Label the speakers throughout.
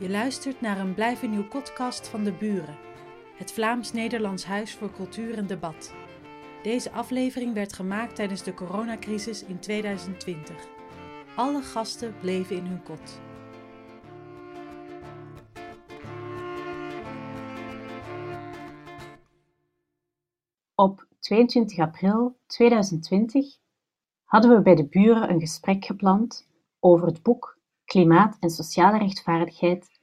Speaker 1: Je luistert naar een Blijven Nieuw podcast van De Buren, het Vlaams-Nederlands Huis voor Cultuur en Debat. Deze aflevering werd gemaakt tijdens de coronacrisis in 2020. Alle gasten bleven in hun kot.
Speaker 2: Op 22 april 2020 hadden we bij de buren een gesprek gepland over het boek Klimaat en sociale rechtvaardigheid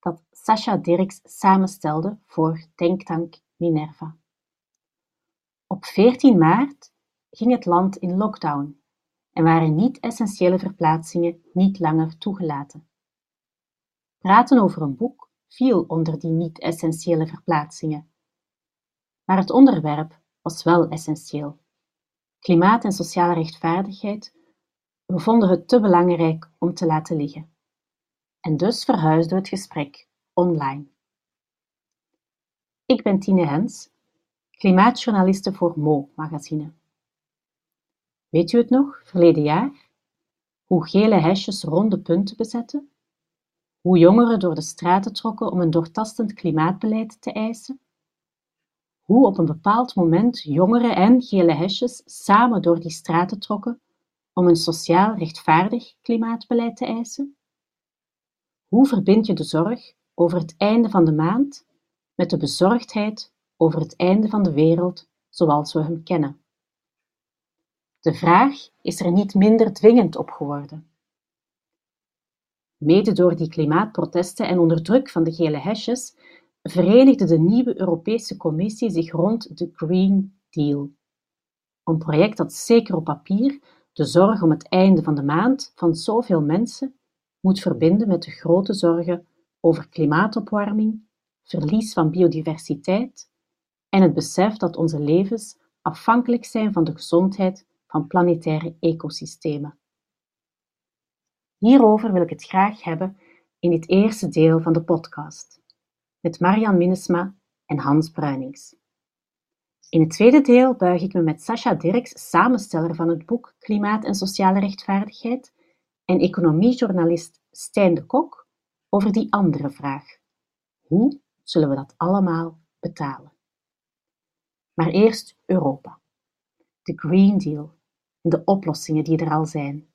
Speaker 2: dat Sascha Dirks samenstelde voor denktank Minerva. Op 14 maart ging het land in lockdown en waren niet-essentiële verplaatsingen niet langer toegelaten. Praten over een boek viel onder die niet-essentiële verplaatsingen. Maar het onderwerp was wel essentieel. Klimaat en sociale rechtvaardigheid we vonden het te belangrijk om te laten liggen. En dus verhuisden we het gesprek online. Ik ben Tine Hens, klimaatjournaliste voor Mo magazine. Weet u het nog, verleden jaar? Hoe gele hesjes ronde punten bezetten? Hoe jongeren door de straten trokken om een doortastend klimaatbeleid te eisen? Hoe op een bepaald moment jongeren en gele hesjes samen door die straten trokken om een sociaal rechtvaardig klimaatbeleid te eisen? Hoe verbind je de zorg over het einde van de maand met de bezorgdheid over het einde van de wereld zoals we hem kennen? De vraag is er niet minder dwingend op geworden. Mede door die klimaatprotesten en onder druk van de gele hesjes verenigde de nieuwe Europese Commissie zich rond de Green Deal. Een project dat zeker op papier de zorg om het einde van de maand van zoveel mensen moet verbinden met de grote zorgen over klimaatopwarming, verlies van biodiversiteit en het besef dat onze levens afhankelijk zijn van de gezondheid van planetaire ecosystemen. Hierover wil ik het graag hebben in dit eerste deel van de podcast met Marian Minnesma en Hans Bruinings. In het tweede deel buig ik me met Sascha Dirks, samensteller van het boek Klimaat en sociale rechtvaardigheid, en economiejournalist Stijn de Kok over die andere vraag: hoe zullen we dat allemaal betalen? Maar eerst Europa. De Green Deal en de oplossingen die er al zijn.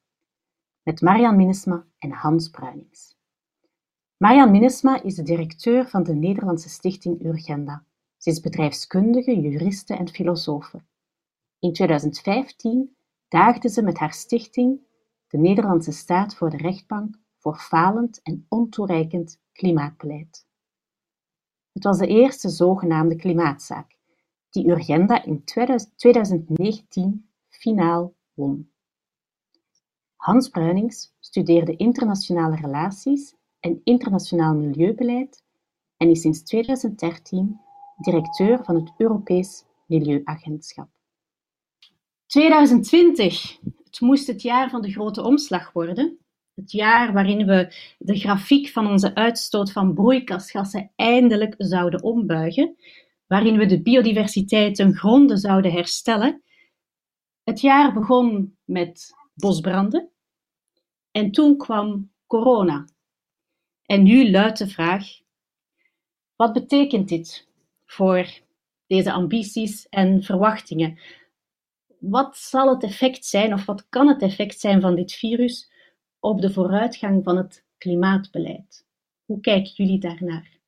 Speaker 2: Met Marian Minnesma en Hans Bruinings. Marian Minnesma is de directeur van de Nederlandse stichting Urgenda ze is bedrijfskundige, juriste en filosofe. In 2015 daagde ze met haar stichting de Nederlandse staat voor de rechtbank voor falend en ontoereikend klimaatbeleid. Het was de eerste zogenaamde klimaatzaak die Urgenda in 2019 finaal won. Hans Bruinings studeerde internationale relaties en internationaal milieubeleid en is sinds 2013 directeur van het Europees Milieuagentschap. 2020. Het moest het jaar van de grote omslag worden. Het jaar waarin we de grafiek van onze uitstoot van broeikasgassen eindelijk zouden ombuigen, waarin we de biodiversiteit ten gronde zouden herstellen. Het jaar begon met bosbranden en toen kwam corona. En nu luidt de vraag: wat betekent dit voor deze ambities en verwachtingen. Wat zal het effect zijn, of wat kan het effect zijn van dit virus op de vooruitgang van het klimaatbeleid? Hoe kijken jullie daarnaar?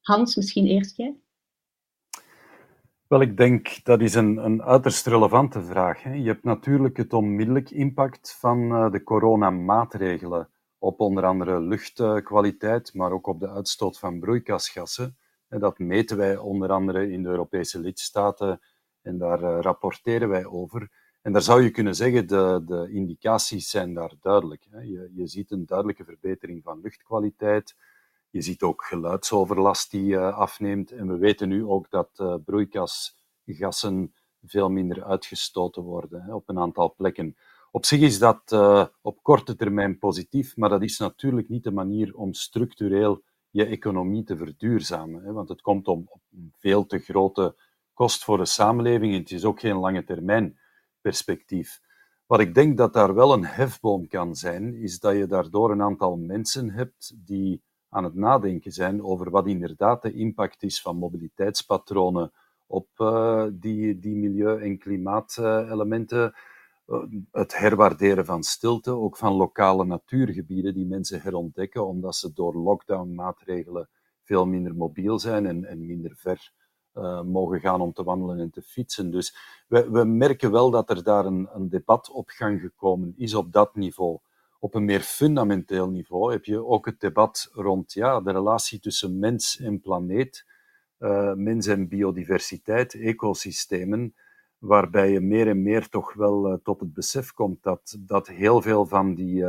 Speaker 2: Hans, misschien eerst jij?
Speaker 3: Wel, ik denk dat is een, een uiterst relevante vraag. Hè. Je hebt natuurlijk het onmiddellijk impact van uh, de coronamaatregelen op onder andere luchtkwaliteit, maar ook op de uitstoot van broeikasgassen. Dat meten wij onder andere in de Europese lidstaten en daar uh, rapporteren wij over. En daar zou je kunnen zeggen, de, de indicaties zijn daar duidelijk. Hè. Je, je ziet een duidelijke verbetering van luchtkwaliteit. Je ziet ook geluidsoverlast die uh, afneemt. En we weten nu ook dat uh, broeikasgassen veel minder uitgestoten worden op een aantal plekken. Op zich is dat op korte termijn positief, maar dat is natuurlijk niet de manier om structureel je economie te verduurzamen. Hè? Want het komt om, veel te grote kost voor de samenleving en het is ook geen lange termijn perspectief. Wat ik denk dat daar wel een hefboom kan zijn, is dat je daardoor een aantal mensen hebt die aan het nadenken zijn over wat inderdaad de impact is van mobiliteitspatronen op uh, die, die milieu- en klimaatelementen. Uh, het herwaarderen van stilte, ook van lokale natuurgebieden die mensen herontdekken, omdat ze door lockdown-maatregelen veel minder mobiel zijn en, en minder ver uh, mogen gaan om te wandelen en te fietsen. Dus we, we merken wel dat er daar een, een, debat op gang gekomen is op dat niveau. Op een meer fundamenteel niveau heb je ook het debat rond ja, de relatie tussen mens en planeet, uh, mens en biodiversiteit, ecosystemen, waarbij je meer en meer toch wel uh, tot het besef komt dat, dat heel veel van die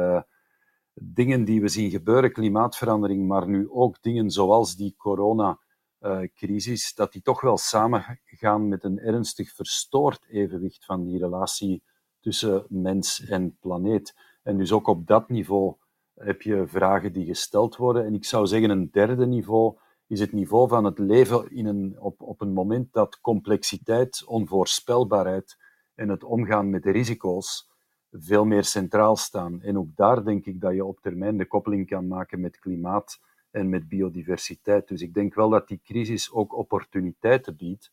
Speaker 3: dingen die we zien gebeuren, klimaatverandering, maar nu ook dingen zoals die corona uh, crisis, dat die toch wel samengaan met een ernstig verstoord evenwicht van die relatie tussen mens en planeet. En dus ook op dat niveau heb je vragen die gesteld worden. En ik zou zeggen, een derde niveau is het niveau van het leven in een, op, op een moment dat complexiteit, onvoorspelbaarheid en het omgaan met de risico's veel meer centraal staan. En ook daar denk ik dat je op termijn de koppeling kan maken met klimaat en met biodiversiteit. Dus ik denk wel dat die crisis ook opportuniteiten biedt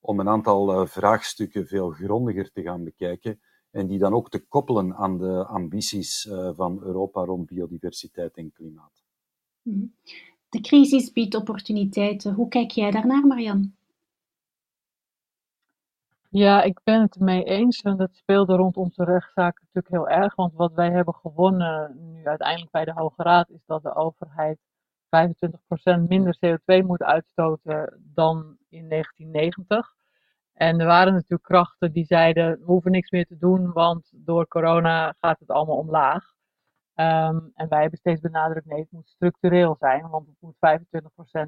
Speaker 3: om een aantal uh, vraagstukken veel grondiger te gaan bekijken en die dan ook te koppelen aan de ambities uh, van Europa rond biodiversiteit en klimaat.
Speaker 2: De crisis biedt opportuniteiten. Hoe kijk jij daarnaar, Marian?
Speaker 4: Ja, ik ben het ermee eens. En dat speelde rond onze rechtszaak natuurlijk heel erg. Want wat wij hebben gewonnen nu uiteindelijk bij de Hoge Raad is dat de overheid 25% minder CO2 moet uitstoten dan in 1990. En er waren natuurlijk krachten die zeiden: we hoeven niks meer te doen, want door corona gaat het allemaal omlaag. Um, en wij hebben steeds benadrukt: nee, het moet structureel zijn, want het moet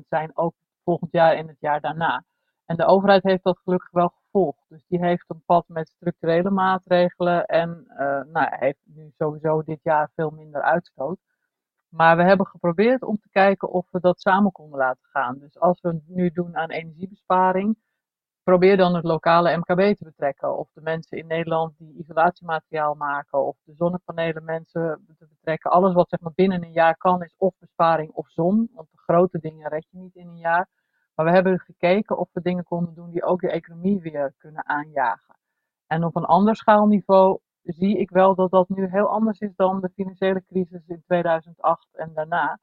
Speaker 4: 25% zijn, ook volgend jaar en het jaar daarna. En de overheid heeft dat gelukkig wel gevolgd. Dus die heeft een pad met structurele maatregelen en uh, nou, heeft nu sowieso dit jaar veel minder uitstoot. Maar we hebben geprobeerd om te kijken of we dat samen konden laten gaan. Dus als we nu doen aan energiebesparing, probeer dan het lokale MKB te betrekken. Of de mensen in Nederland die isolatiemateriaal maken, of de zonnepanelen mensen te betrekken. Alles wat zeg maar binnen een jaar kan, is of besparing of zon. Want de grote dingen red je niet in een jaar. Maar we hebben gekeken of we dingen konden doen die ook de economie weer kunnen aanjagen. En op een ander schaalniveau zie ik wel dat dat nu heel anders is dan de financiële crisis in 2008 en daarna.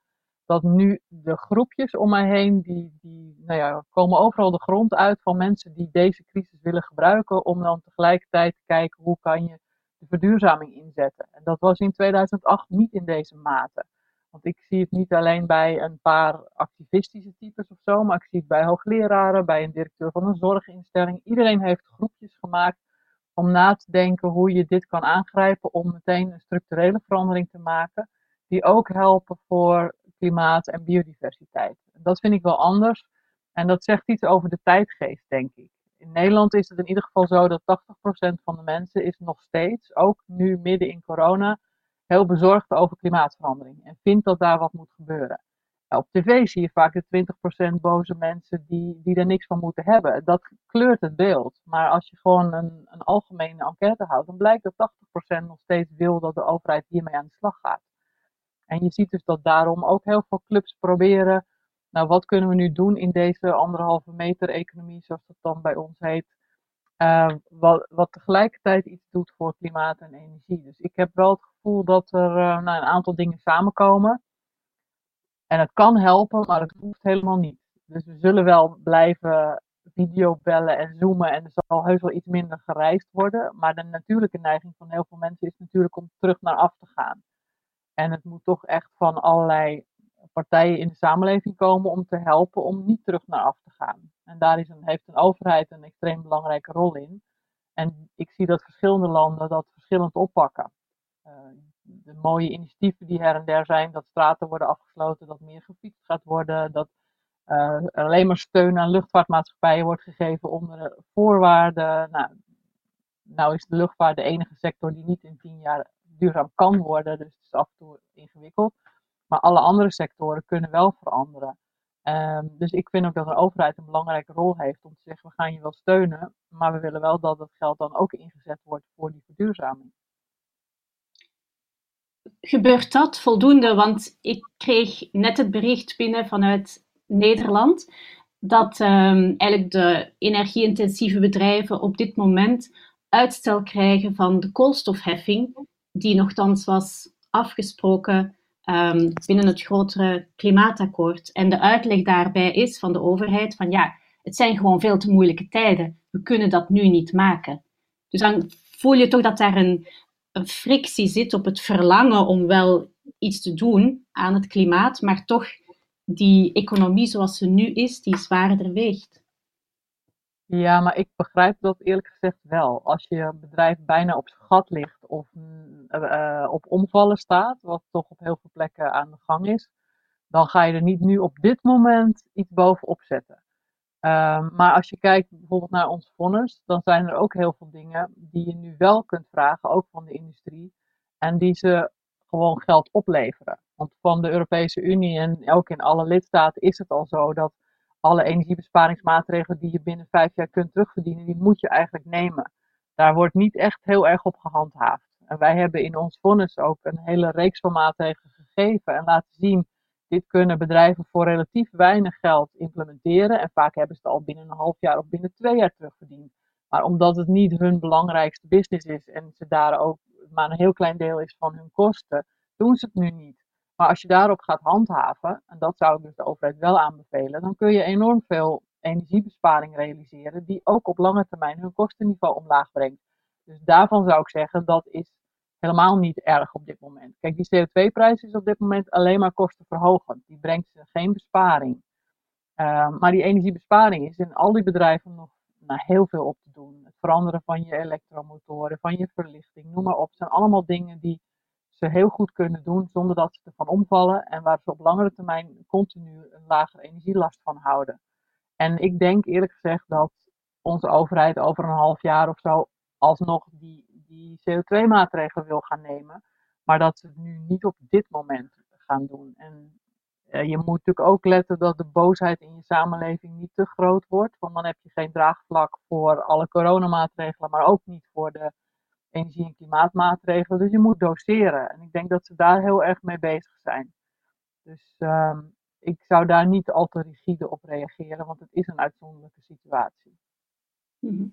Speaker 4: Dat nu de groepjes om mij heen, die, die nou ja, komen overal de grond uit van mensen die deze crisis willen gebruiken om dan tegelijkertijd te kijken hoe kan je de verduurzaming inzetten. En dat was in 2008 niet in deze mate. Want ik zie het niet alleen bij een paar activistische types of zo, maar ik zie het bij hoogleraren, bij een directeur van een zorginstelling. Iedereen heeft groepjes gemaakt om na te denken hoe je dit kan aangrijpen om meteen een structurele verandering te maken, die ook helpen voor klimaat en biodiversiteit. Dat vind ik wel anders en dat zegt iets over de tijdgeest, denk ik. In Nederland is het in ieder geval zo dat 80% van de mensen is nog steeds, ook nu midden in corona, heel bezorgd over klimaatverandering en vindt dat daar wat moet gebeuren. Op tv zie je vaak de 20% boze mensen die, die er niks van moeten hebben. Dat kleurt het beeld. Maar als je gewoon een, een algemene enquête houdt, dan blijkt dat 80% nog steeds wil dat de overheid hiermee aan de slag gaat. En je ziet dus dat daarom ook heel veel clubs proberen, nou wat kunnen we nu doen in deze anderhalve meter economie, zoals dat dan bij ons heet, uh, wat, wat tegelijkertijd iets doet voor klimaat en energie. Dus ik heb wel het gevoel dat er uh, nou, een aantal dingen samenkomen. En het kan helpen, maar het hoeft helemaal niet. Dus we zullen wel blijven videobellen en zoomen en er zal heus wel iets minder gereisd worden. Maar de natuurlijke neiging van heel veel mensen is natuurlijk om terug naar af te gaan. En het moet toch echt van allerlei partijen in de samenleving komen om te helpen om niet terug naar af te gaan. En daar is een, heeft een overheid een extreem belangrijke rol in. En ik zie dat verschillende landen dat verschillend oppakken. Uh, de mooie initiatieven die her en der zijn, dat straten worden afgesloten, dat meer gefietst gaat worden, dat uh, alleen maar steun aan luchtvaartmaatschappijen wordt gegeven onder voorwaarden. Nou, nou is de luchtvaart de enige sector die niet in tien jaar duurzaam kan worden, dus het is af en toe ingewikkeld. Maar alle andere sectoren kunnen wel veranderen. Um, dus ik vind ook dat de overheid een belangrijke rol heeft om te zeggen: we gaan je wel steunen, maar we willen wel dat het geld dan ook ingezet wordt voor die verduurzaming.
Speaker 2: gebeurt dat voldoende? Want ik kreeg net het bericht binnen vanuit Nederland dat um, eigenlijk de energie-intensieve bedrijven op dit moment uitstel krijgen van de koolstofheffing, die nogthans was afgesproken um, binnen het grotere klimaatakkoord. En de uitleg daarbij is van de overheid van ja, het zijn gewoon veel te moeilijke tijden. We kunnen dat nu niet maken. Dus dan voel je toch dat daar een, een frictie zit op het verlangen om wel iets te doen aan het klimaat, maar toch die economie zoals ze nu is, die zwaarder weegt.
Speaker 4: Ja, maar ik begrijp dat eerlijk gezegd wel. Als je bedrijf bijna op schat ligt of uh, op omvallen staat, wat toch op heel veel plekken aan de gang is, dan ga je er niet nu op dit moment iets bovenop zetten. Um, maar als je kijkt bijvoorbeeld naar ons vonnis, dan zijn er ook heel veel dingen die je nu wel kunt vragen, ook van de industrie, en die ze gewoon geld opleveren. Want van de Europese Unie en ook in alle lidstaten is het al zo dat alle energiebesparingsmaatregelen die je binnen vijf jaar kunt terugverdienen, die moet je eigenlijk nemen. Daar wordt niet echt heel erg op gehandhaafd. En wij hebben in ons vonnis ook een hele reeks van maatregelen gegeven en laten zien, dit kunnen bedrijven voor relatief weinig geld implementeren. En vaak hebben ze het al binnen een half jaar of binnen twee jaar terugverdiend. Maar omdat het niet hun belangrijkste business is en ze daar ook maar een heel klein deel is van hun kosten, doen ze het nu niet. Maar als je daarop gaat handhaven, en dat zou ik dus de overheid wel aanbevelen, dan kun je enorm veel energiebesparing realiseren, die ook op lange termijn hun kostenniveau omlaag brengt. Dus daarvan zou ik zeggen, dat is helemaal niet erg op dit moment. Kijk, die CO2-prijs is op dit moment alleen maar kostenverhogend. Die brengt geen besparing. Uh, maar die energiebesparing is in al die bedrijven nog nou, heel veel op te doen. Het veranderen van je elektromotoren, van je verlichting, noem maar op. Het zijn allemaal dingen die ze heel goed kunnen doen zonder dat ze ervan omvallen en waar ze op langere termijn continu een lagere energielast van houden. En ik denk eerlijk gezegd dat onze overheid over een half jaar of zo alsnog die, die CO2-maatregelen wil gaan nemen, maar dat ze het nu niet op dit moment gaan doen. En uh, je moet natuurlijk ook letten dat de boosheid in je samenleving niet te groot wordt, want dan heb je geen draagvlak voor alle coronamaatregelen, maar ook niet voor de energie- en klimaatmaatregelen. Dus je moet doseren. En ik denk dat ze daar heel erg mee bezig zijn. Dus ehm, ik zou daar niet al te rigide op reageren, want het is een uitzonderlijke situatie.
Speaker 2: Mhm.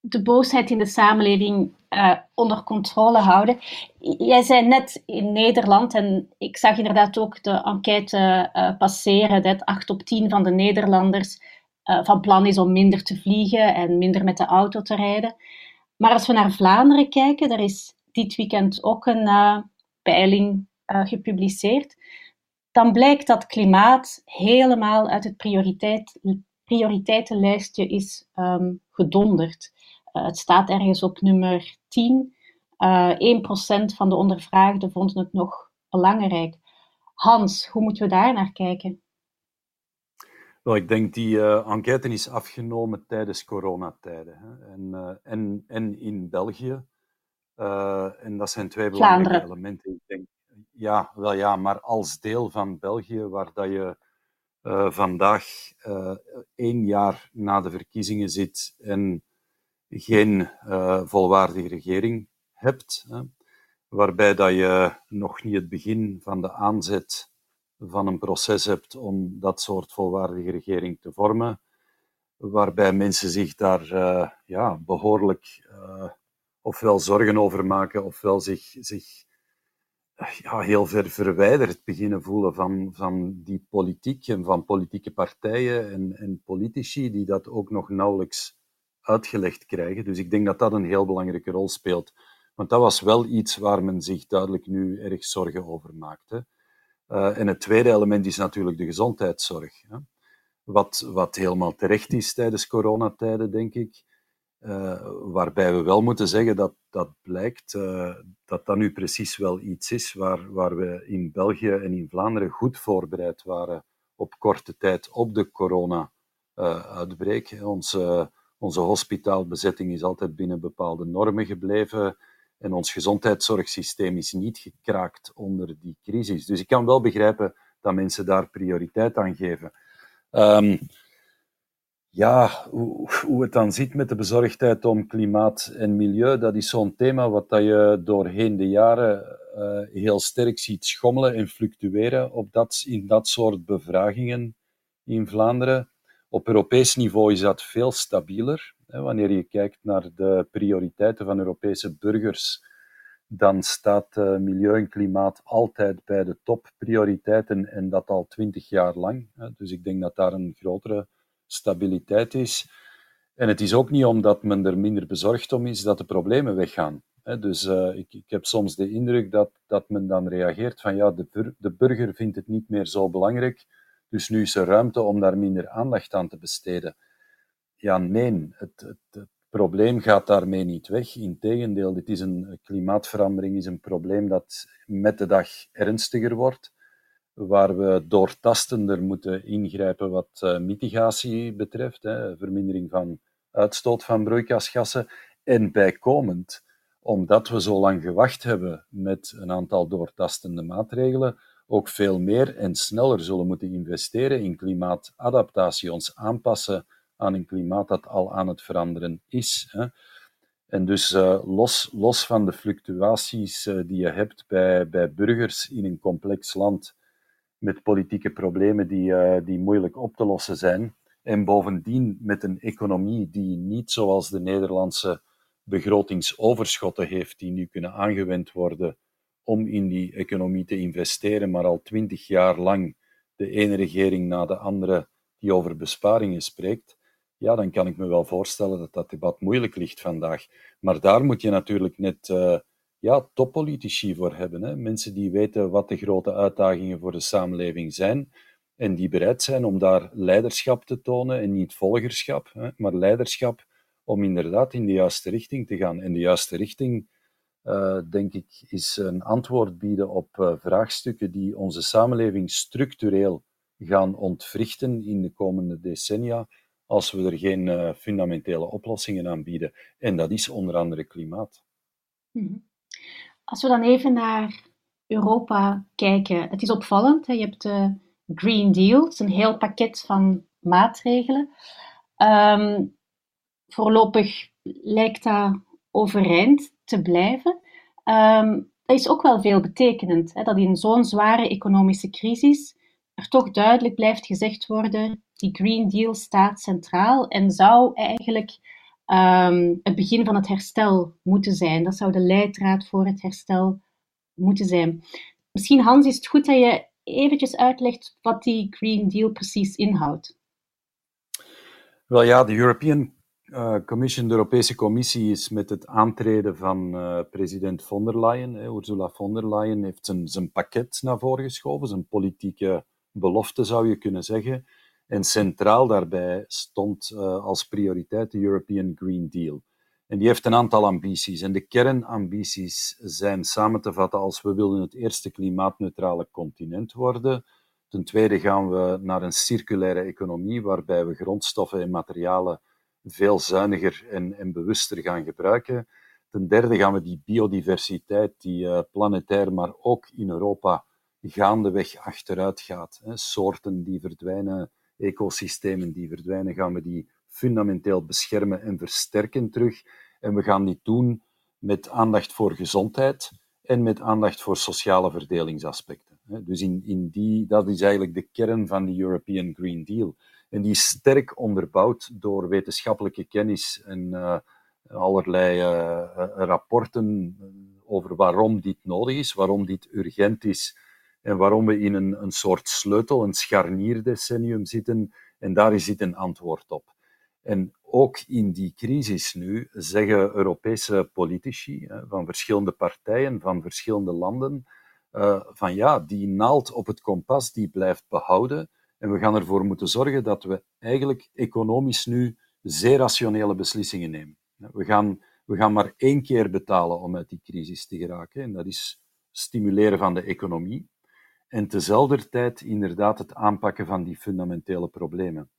Speaker 2: De boosheid in de samenleving uh, onder controle houden. Jij zei net in Nederland, en ik zag inderdaad ook de enquête uh, passeren, dat 8 op 10 van de Nederlanders uh, van plan is om minder te vliegen en minder met de auto te rijden. Maar als we naar Vlaanderen kijken, er is dit weekend ook een uh, peiling uh, gepubliceerd, dan blijkt dat klimaat helemaal uit het prioriteit, prioriteitenlijstje is um, gedonderd. Uh, het staat ergens op nummer 10. Uh, 1% van de ondervraagden vonden het nog belangrijk. Hans, hoe moeten we daar naar kijken?
Speaker 3: Wel, ik denk die uh, enquête is afgenomen tijdens coronatijden. Hè. En, uh, en, en in België. Uh, en dat zijn twee belangrijke Vlaanderen. elementen. Ik denk, ja, wel ja, maar als deel van België, waar dat je vandaag één jaar na de verkiezingen zit en geen volwaardige regering hebt, hè, waarbij dat je nog niet het begin van de aanzet van een proces hebt om dat soort volwaardige regering te vormen, waarbij mensen zich daar uh, ja, behoorlijk uh, ofwel zorgen over maken, ofwel zich, zich uh, ja, heel ver verwijderd beginnen voelen van, van die politiek en van politieke partijen en, en politici die dat ook nog nauwelijks uitgelegd krijgen. Dus ik denk dat dat een heel belangrijke rol speelt. Want dat was wel iets waar men zich duidelijk nu erg zorgen over maakte. Uh, en het tweede element is natuurlijk de gezondheidszorg. Hè. Wat, wat helemaal terecht is tijdens coronatijden, denk ik. Uh, waarbij we wel moeten zeggen dat dat blijkt uh, dat dat nu precies wel iets is waar, waar we in België en in Vlaanderen goed voorbereid waren op korte tijd op de corona-uitbreek. onze, onze hospitaalbezetting is altijd binnen bepaalde normen gebleven. En ons gezondheidszorgsysteem is niet gekraakt onder die crisis. Dus ik kan wel begrijpen dat mensen daar prioriteit aan geven. Um, ja, hoe, het dan zit met de bezorgdheid om klimaat en milieu, dat is zo'n thema wat dat je doorheen de jaren uh, heel sterk ziet schommelen en fluctueren op dat, in dat soort bevragingen in Vlaanderen. Op Europees niveau is dat veel stabieler. Wanneer je kijkt naar de prioriteiten van Europese burgers, dan staat uh, milieu en klimaat altijd bij de topprioriteiten en dat al twintig jaar lang. Dus ik denk dat daar een grotere stabiliteit is. En het is ook niet omdat men er minder bezorgd om is dat de problemen weggaan. Dus ik, ik, heb soms de indruk dat, dat men dan reageert van ja, de, de burger vindt het niet meer zo belangrijk, dus nu is er ruimte om daar minder aandacht aan te besteden. Ja, nee, het, het, probleem gaat daarmee niet weg. Integendeel, dit is een klimaatverandering is een probleem dat met de dag ernstiger wordt, waar we doortastender moeten ingrijpen wat uh, mitigatie betreft, hè, vermindering van uitstoot van broeikasgassen, en bijkomend omdat we zo lang gewacht hebben met een aantal doortastende maatregelen, ook veel meer en sneller zullen moeten investeren in klimaatadaptatie, ons aanpassen aan een klimaat dat al aan het veranderen is. Hè. En dus uh, los, los van de fluctuaties uh, die je hebt bij, bij burgers in een complex land met politieke problemen die, uh, die moeilijk op te lossen zijn, en bovendien met een economie die niet zoals de Nederlandse begrotingsoverschotten heeft die nu kunnen aangewend worden om in die economie te investeren, maar al twintig jaar lang de ene regering na de andere die over besparingen spreekt, ja, dan kan ik me wel voorstellen dat dat debat moeilijk ligt vandaag. Maar daar moet je natuurlijk net uh, ja, toppolitici voor hebben. Hè? Mensen die weten wat de grote uitdagingen voor de samenleving zijn en die bereid zijn om daar leiderschap te tonen en niet volgerschap, hè, maar leiderschap om inderdaad in de juiste richting te gaan. En de juiste richting, uh, denk ik, is een antwoord bieden op uh, vraagstukken die onze samenleving structureel gaan ontwrichten in de komende decennia, als we er geen uh, fundamentele oplossingen aan bieden. En dat is onder andere klimaat.
Speaker 2: Mhm. Als we dan even naar Europa kijken, het is opvallend. Hè? Je hebt de Green Deal, het is een heel pakket van maatregelen. Um, voorlopig lijkt dat overeind te blijven. Um, dat is ook wel veel betekenend, dat in zo'n zware economische crisis er toch duidelijk blijft gezegd worden, die Green Deal staat centraal en zou eigenlijk um, het begin van het herstel moeten zijn. Dat zou de leidraad voor het herstel moeten zijn. Misschien, Hans, is het goed dat je eventjes uitlegt wat die Green Deal precies inhoudt.
Speaker 3: Wel ja, de European uh, Commission, de Europese Commissie, is met het aantreden van uh, president von der Leyen, eh, Ursula von der Leyen, heeft zijn, zijn pakket naar voren geschoven, zijn politieke belofte zou je kunnen zeggen. En centraal daarbij stond uh, als prioriteit de European Green Deal. En die heeft een aantal ambities. En de kernambities zijn samen te vatten als we willen het eerste klimaatneutrale continent worden. Ten tweede gaan we naar een circulaire economie waarbij we grondstoffen en materialen veel zuiniger en, en bewuster gaan gebruiken. Ten derde gaan we die biodiversiteit, die uh, planetair, maar ook in Europa gaandeweg achteruit gaat. Hè. Soorten die verdwijnen, ecosystemen die verdwijnen, gaan we die fundamenteel beschermen en versterken terug. En we gaan dit doen met aandacht voor gezondheid en met aandacht voor sociale verdelingsaspecten. Dus in, in die, dat is eigenlijk de kern van de European Green Deal. En die is sterk onderbouwd door wetenschappelijke kennis en uh, allerlei uh, rapporten over waarom dit nodig is, waarom dit urgent is en waarom we in een, een soort sleutel, een scharnierdecennium zitten. En daar zit een antwoord op. En ook in die crisis nu zeggen Europese politici van verschillende partijen, van verschillende landen, uh, van ja, die naald op het kompas die blijft behouden. En we gaan ervoor moeten zorgen dat we eigenlijk economisch nu zeer rationele beslissingen nemen. We gaan, we gaan maar één keer betalen om uit die crisis te geraken. En dat is stimuleren van de economie. En tezelfde tijd inderdaad het aanpakken van die fundamentele problemen.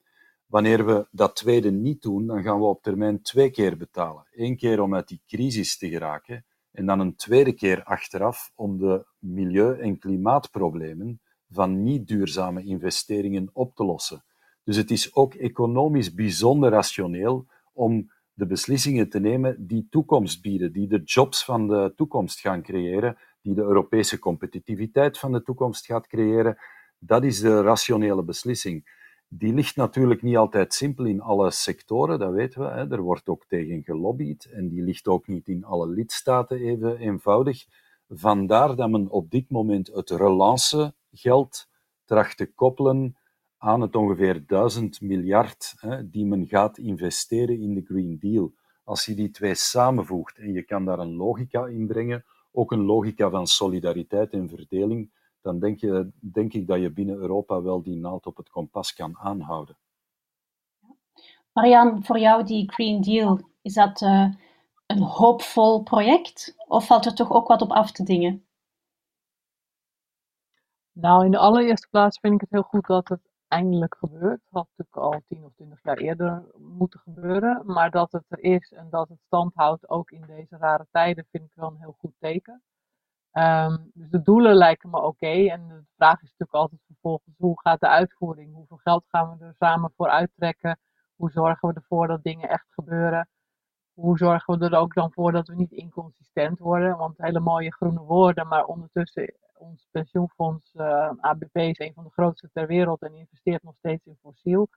Speaker 3: Wanneer we dat tweede niet doen, dan gaan we op termijn twee keer betalen. Eén keer om uit die crisis te geraken en dan een tweede keer achteraf om de milieu- en klimaatproblemen van niet duurzame investeringen op te lossen. Dus het is ook economisch bijzonder rationeel om de beslissingen te nemen die toekomst bieden, die de jobs van de toekomst gaan creëren, die de Europese competitiviteit van de toekomst gaat creëren. Dat is de rationele beslissing. Die ligt natuurlijk niet altijd simpel in alle sectoren, dat weten we. Hè. Er wordt ook tegen gelobbyd en die ligt ook niet in alle lidstaten even eenvoudig. Vandaar dat men op dit moment het relancegeld tracht te koppelen aan het ongeveer 1000 miljard hè, die men gaat investeren in de Green Deal. Als je die twee samenvoegt en je kan daar een logica in brengen, ook een logica van solidariteit en verdeling, dan denk, je, denk ik dat je binnen Europa wel die naald op het kompas kan aanhouden.
Speaker 2: Marian, voor jou die Green Deal, is dat uh, een hoopvol project of valt er toch ook wat op af te dingen?
Speaker 4: Nou, in de allereerste plaats vind ik het heel goed dat het eindelijk gebeurt. Had natuurlijk al tien of twintig jaar eerder moeten gebeuren. Maar dat het er is en dat het stand houdt, ook in deze rare tijden, vind ik wel een heel goed teken. Ehm, dus de doelen lijken me oké. En de vraag is natuurlijk altijd vervolgens, hoe gaat de uitvoering? Hoeveel geld gaan we er samen voor uittrekken? Hoe zorgen we ervoor dat dingen echt gebeuren? Hoe zorgen we er ook dan voor dat we niet inconsistent worden? Want hele mooie groene woorden, maar ondertussen ons pensioenfonds uh, eh, ABP is een van de grootste ter wereld en investeert nog steeds in fossiel.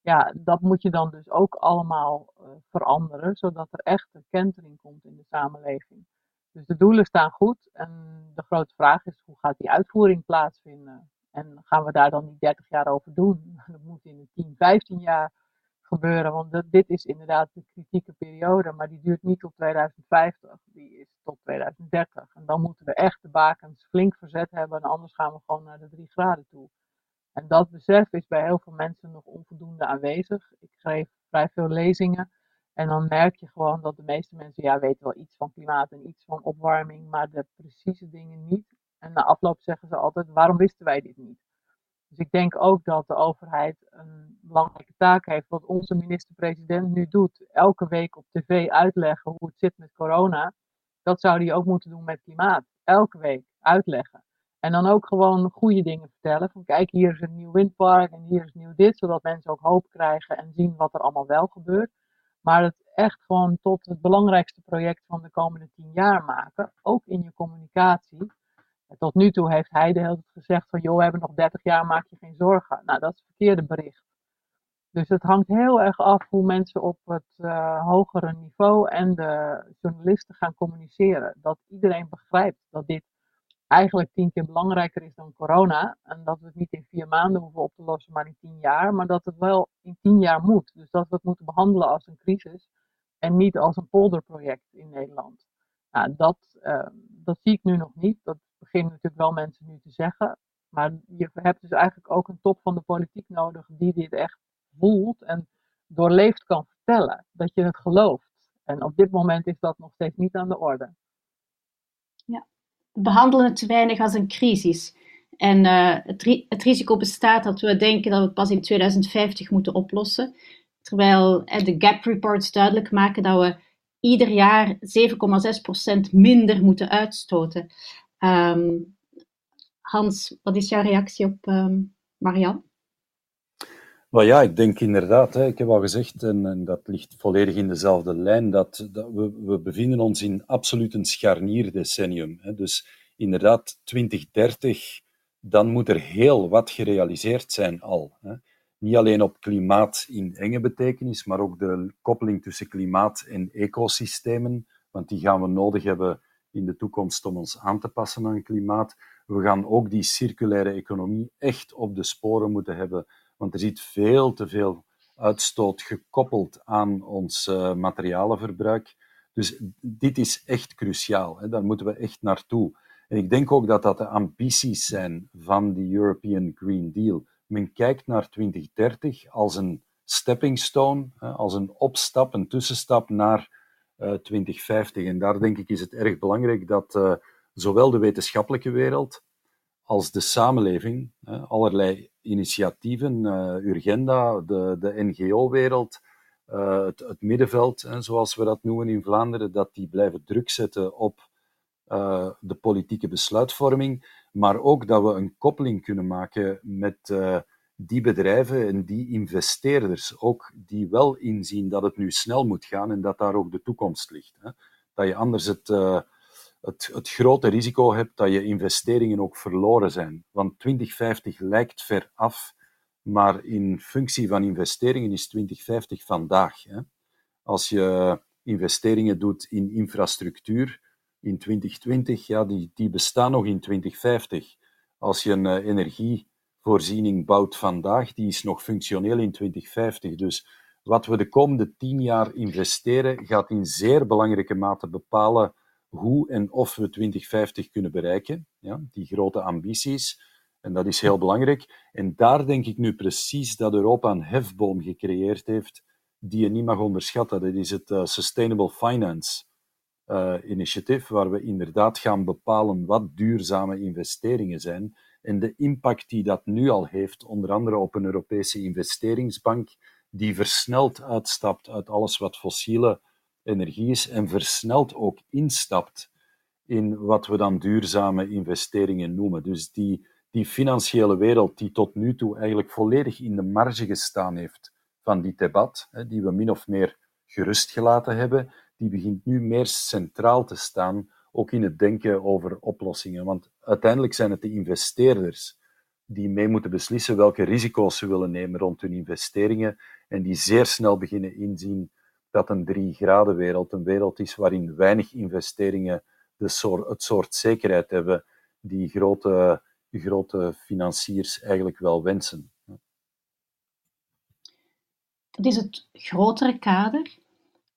Speaker 4: Ja, dat moet je dan dus ook allemaal uh, veranderen, zodat er echt een kentering komt in de samenleving. Dus de doelen staan goed en de grote vraag is hoe gaat die uitvoering plaatsvinden? En gaan we daar dan niet 30 jaar over doen? Dat moet in 10, 15 jaar gebeuren, want dit is inderdaad de kritieke periode, maar die duurt niet tot 2050, die is tot 2030. En dan moeten we echt de bakens flink verzet hebben, en anders gaan we gewoon naar de 3 graden toe. En dat besef is bij heel veel mensen nog onvoldoende aanwezig. Ik geef vrij veel lezingen en dan merk je gewoon dat de meeste mensen, ja, weten wel iets van klimaat en iets van opwarming, maar de precieze dingen niet. En na afloop zeggen ze altijd, waarom wisten wij dit niet? Dus ik denk ook dat de overheid een belangrijke taak heeft, wat onze minister-president nu doet. Elke week op tv uitleggen hoe het zit met corona. Dat zou hij ook moeten doen met klimaat. Elke week uitleggen. En dan ook gewoon goede dingen vertellen. Van kijk, hier is een nieuw windpark en hier is nieuw dit. Zodat mensen ook hoop krijgen en zien wat er allemaal wel gebeurt. Maar het echt gewoon tot het belangrijkste project van de komende tien jaar maken. Ook in je communicatie. Tot nu toe heeft hij de hele tijd gezegd van joh, we hebben nog 30 jaar, maak je geen zorgen. Nou, dat is het verkeerde bericht. Dus het hangt heel erg af hoe mensen op het uh, hogere niveau en de journalisten gaan communiceren. Dat iedereen begrijpt dat dit eigenlijk tien keer belangrijker is dan corona. En dat we het niet in vier maanden hoeven op te lossen, maar in tien jaar. Maar dat het wel in tien jaar moet. Dus dat we het moeten behandelen als een crisis en niet als een polderproject in Nederland. Nou, dat, uh, dat zie ik nu nog niet. Dat beginnen natuurlijk wel mensen nu te zeggen. Maar je hebt dus eigenlijk ook een top van de politiek nodig die dit echt voelt en doorleefd kan vertellen. Dat je het gelooft. En op dit moment is dat nog steeds niet aan de orde.
Speaker 2: Ja, we behandelen het te weinig als een crisis. En uh, het, risico bestaat dat we denken dat we het pas in 2050 moeten oplossen. Terwijl uh, de GAP reports duidelijk maken dat we ieder jaar 7,6% minder moeten uitstoten. Um, Hans, wat is jouw reactie op um, Marianne?
Speaker 3: Well, ja, ik denk inderdaad, hè, ik heb al gezegd, en, en, dat ligt volledig in dezelfde lijn, dat, dat we, we, bevinden ons in absoluut een scharnierdecennium. Hè. Dus inderdaad, 2030, dan moet er heel wat gerealiseerd zijn al. Hè. Niet alleen op klimaat in enge betekenis, maar ook de koppeling tussen klimaat en ecosystemen, want die gaan we nodig hebben in de toekomst om ons aan te passen aan klimaat. We gaan ook die circulaire economie echt op de sporen moeten hebben want er zit veel te veel uitstoot gekoppeld aan ons uh, materialenverbruik. Dus dit is echt cruciaal. Hè. Daar moeten we echt naartoe. En ik denk ook dat dat de ambities zijn van de European Green Deal. Men kijkt naar 2030 als een stepping stone, als een opstap, een tussenstap naar eh, 2050. En daar denk ik is het erg belangrijk dat uh, zowel de wetenschappelijke wereld als de samenleving, allerlei initiatieven, uh, Urgenda, de, de NGO-wereld, het, het, middenveld, hè, zoals we dat noemen in Vlaanderen, dat die blijven druk zetten op de politieke besluitvorming, maar ook dat we een koppeling kunnen maken met die bedrijven en die investeerders, ook die wel inzien dat het nu snel moet gaan en dat daar ook de toekomst ligt. Hè. Dat je anders het het, het grote risico hebt dat je investeringen ook verloren zijn. Want 2050 lijkt ver af, maar in functie van investeringen is 2050 vandaag. Hè. Als je investeringen doet in infrastructuur in 2020, ja, die, die bestaan nog in 2050. Als je een uh, energievoorziening bouwt vandaag, die is nog functioneel in 2050. Dus wat we de komende tien jaar investeren, gaat in zeer belangrijke mate bepalen hoe en of we 2050 kunnen bereiken. Ja, die grote ambities. En dat is heel belangrijk. En daar denk ik nu precies dat Europa een hefboom gecreëerd heeft die je niet mag onderschatten. Dat is het uh, Sustainable Finance uh, Initiative, waar we inderdaad gaan bepalen wat duurzame investeringen zijn en de impact die dat nu al heeft, onder andere op een Europese investeringsbank, die versneld uitstapt uit alles wat fossiele energie is en versneld ook instapt in wat we dan duurzame investeringen noemen. Dus die, die financiële wereld die tot nu toe eigenlijk volledig in de marge gestaan heeft van dit debat, die we min of meer gerust gelaten hebben, die begint nu meer centraal te staan, ook in het denken over oplossingen. Want uiteindelijk zijn het de investeerders die mee moeten beslissen welke risico's ze willen nemen rond hun investeringen en die zeer snel beginnen inzien dat een drie graden wereld een wereld is waarin weinig investeringen de soort, het soort zekerheid hebben die grote, grote financiers eigenlijk wel wensen.
Speaker 2: Dat is het grotere kader,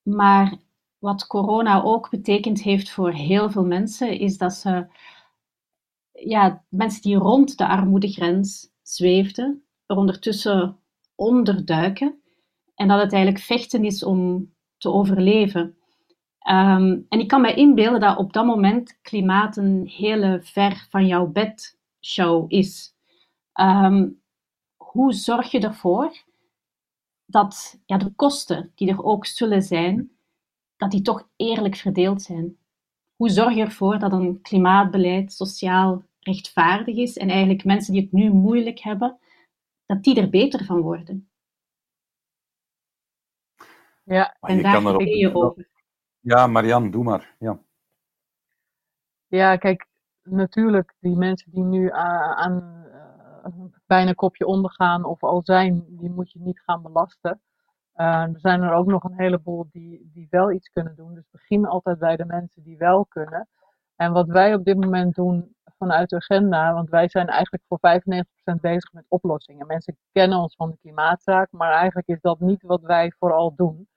Speaker 2: maar wat corona ook betekend heeft voor heel veel mensen, is dat ze, ja, mensen die rond de armoedegrens zweefden, er ondertussen onderduiken en dat het eigenlijk vechten is om te overleven. Um, en ik kan me inbeelden dat op dat moment klimaat een hele ver van jouw bed show is. Um, hoe zorg je ervoor dat ja, de kosten die er ook zullen zijn, dat die toch eerlijk verdeeld zijn? Hoe zorg je ervoor dat een klimaatbeleid sociaal rechtvaardig is en eigenlijk mensen die het nu moeilijk hebben, dat die er beter van worden?
Speaker 4: Ja,
Speaker 2: en daar kan je over.
Speaker 3: Ja, Marianne, doe maar. Ja.
Speaker 4: ja, kijk, natuurlijk, die mensen die nu aan uh, bijna kopje ondergaan of al zijn, die moet je niet gaan belasten. Uh, er zijn er ook nog een heleboel die, die wel iets kunnen doen. Dus begin altijd bij de mensen die wel kunnen. En wat wij op dit moment doen vanuit de agenda, want wij zijn eigenlijk voor 95% bezig met oplossingen. Mensen kennen ons van de klimaatzaak, maar eigenlijk is dat niet wat wij vooral doen.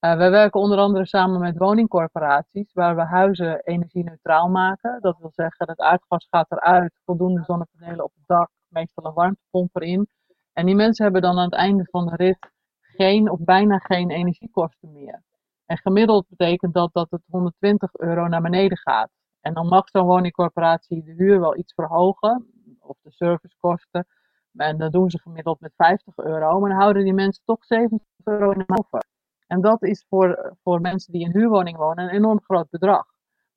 Speaker 4: Uh, wij werken onder andere samen met woningcorporaties, waar we huizen energie-neutraal maken. Dat wil zeggen, het aardgas gaat eruit, voldoende zonnepanelen op het dak, meestal een warmtepomp erin. En die mensen hebben dan aan het einde van de rit geen of bijna geen energiekosten meer. En gemiddeld betekent dat dat het 120 euro naar beneden gaat. En dan mag zo'n woningcorporatie de huur wel iets verhogen, of de servicekosten. En dat doen ze gemiddeld met 50 euro, maar dan houden die mensen toch 70 euro in de over. En dat is voor, voor mensen die in huurwoning wonen een enorm groot bedrag.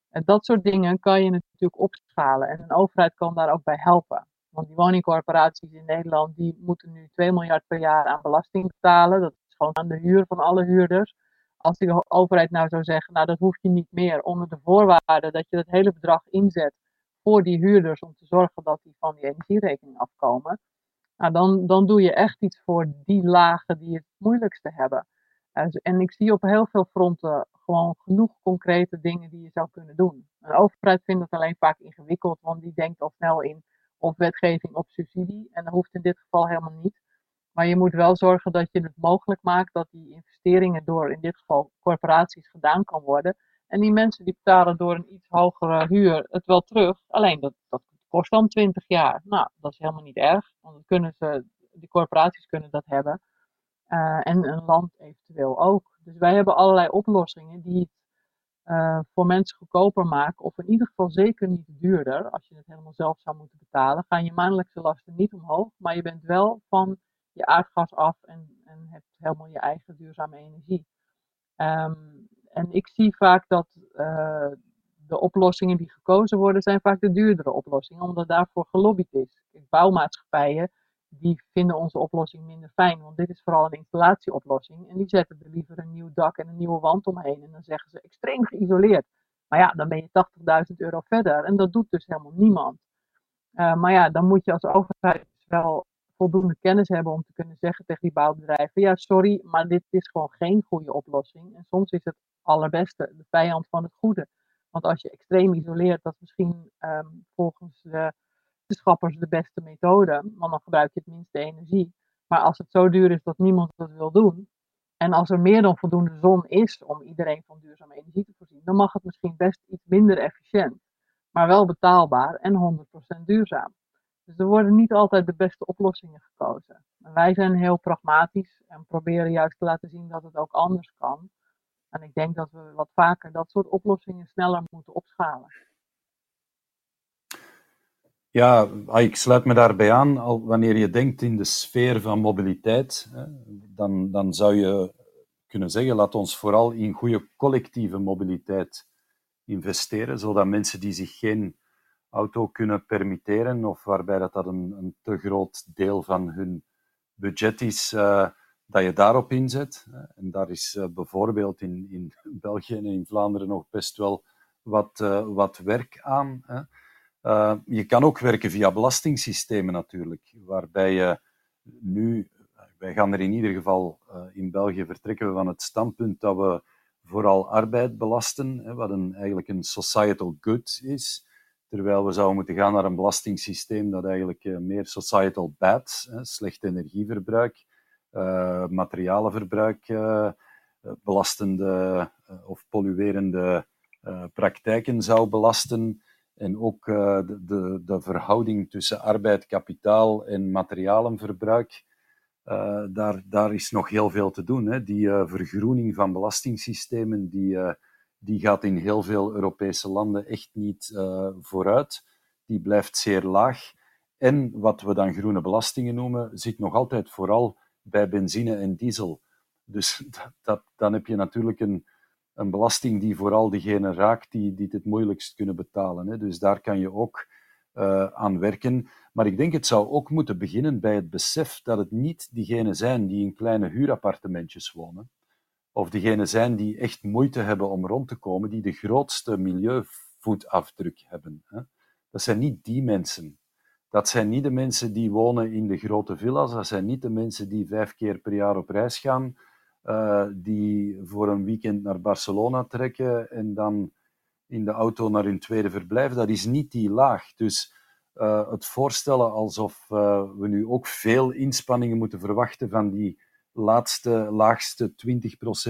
Speaker 4: En dat soort dingen kan je natuurlijk opschalen. En een overheid kan daar ook bij helpen. Want die woningcorporaties in Nederland die moeten nu 2 miljard per jaar aan belasting betalen. Dat is gewoon aan de huur van alle huurders. Als de overheid nou zou zeggen, nou dat hoeft je niet meer onder de voorwaarde dat je dat hele bedrag inzet voor die huurders om te zorgen dat die van die energierekening afkomen. Nou, dan, dan doe je echt iets voor die lagen die het moeilijkste hebben. En ik zie op heel veel fronten gewoon genoeg concrete dingen die je zou kunnen doen. Een overheid vindt het alleen vaak ingewikkeld, want die denkt al snel in of wetgeving of subsidie. En dat hoeft in dit geval helemaal niet. Maar je moet wel zorgen dat je het mogelijk maakt dat die investeringen door in dit geval corporaties gedaan kan worden. En die mensen die betalen door een iets hogere huur het wel terug. Alleen dat, dat kost dan 20 jaar. Nou, dat is helemaal niet erg. Want dan kunnen ze, die corporaties kunnen dat hebben. Uh, en een land eventueel ook. Dus wij hebben allerlei oplossingen die uh, voor mensen goedkoper maken, of in ieder geval zeker niet duurder. Als je het helemaal zelf zou moeten betalen, gaan je maandelijkse lasten niet omhoog, maar je bent wel van je aardgas af en, en hebt helemaal je eigen duurzame energie. Um, en ik zie vaak dat uh, de oplossingen die gekozen worden, zijn vaak de duurdere oplossingen, omdat daarvoor gelobbyd is. Bouwmaatschappijen die vinden onze oplossing minder fijn. Want dit is vooral een installatieoplossing. En die zetten er liever een nieuw dak en een nieuwe wand omheen. En dan zeggen ze extreem geïsoleerd. Maar ja, dan ben je 80.000 euro verder en dat doet dus helemaal niemand. Uh, maar ja, dan moet je als overheid wel voldoende kennis hebben om te kunnen zeggen tegen die bouwbedrijven: ja, sorry, maar dit is gewoon geen goede oplossing. En soms is het allerbeste de vijand van het goede. Want als je extreem isoleert, dat is misschien um, volgens de wetenschappers de beste methode, want dan gebruik je het minste energie. Maar als het zo duur is dat niemand het wil doen, en als er meer dan voldoende zon is om iedereen van duurzame energie te voorzien, dan mag het misschien best iets minder efficiënt, maar wel betaalbaar en 100% duurzaam. Dus er worden niet altijd de beste oplossingen gekozen. En wij zijn heel pragmatisch en proberen juist te laten zien dat het ook anders kan. En ik denk dat we wat vaker dat soort oplossingen sneller moeten opschalen.
Speaker 3: Ja, ah, ik sluit me daarbij aan. Al wanneer je denkt in de sfeer van mobiliteit, dan, dan zou je kunnen zeggen, laat ons vooral in goede collectieve mobiliteit investeren, zodat mensen die zich geen auto kunnen permitteren, of waarbij dat, een, een te groot deel van hun budget is, uh, dat je daarop inzet. En daar is uh, bijvoorbeeld in, in België en in Vlaanderen nog best wel wat, uh, wat werk aan. Hè. Je kan ook werken via belastingssystemen natuurlijk, waarbij je nu, wij gaan er in ieder geval in België vertrekken van het standpunt dat we vooral arbeid belasten, hè, wat een, eigenlijk een societal good is. Terwijl we zouden moeten gaan naar een belastingssysteem dat eigenlijk uh, meer societal bad, hè, slecht energieverbruik, materialenverbruik, belastende of polluerende praktijken zou belasten. En ook de, de, de, verhouding tussen arbeid, kapitaal en materialenverbruik. daar, daar is nog heel veel te doen. Hè. Die vergroening van belastingssystemen, die die gaat in heel veel Europese landen echt niet vooruit. Die blijft zeer laag. En wat we dan groene belastingen noemen, zit nog altijd vooral bij benzine en diesel. Dus dat, dan heb je natuurlijk een, een belasting die vooral degene raakt die, die het moeilijkst kunnen betalen. Hè. Dus daar kan je ook uh, aan werken. Maar ik denk het zou ook moeten beginnen bij het besef dat het niet diegenen zijn die in kleine huurappartementjes wonen, of degenen zijn die echt moeite hebben om rond te komen, die de grootste milieuvoetafdruk hebben. Dat zijn niet die mensen. Dat zijn niet de mensen die wonen in de grote villa's, dat zijn niet de mensen die vijf keer per jaar op reis gaan, uh, die voor een weekend naar Barcelona trekken en dan in de auto naar hun tweede verblijf. Dat is niet die laag. Dus uh, het voorstellen alsof uh, we nu ook veel inspanningen moeten verwachten van die laatste, laagste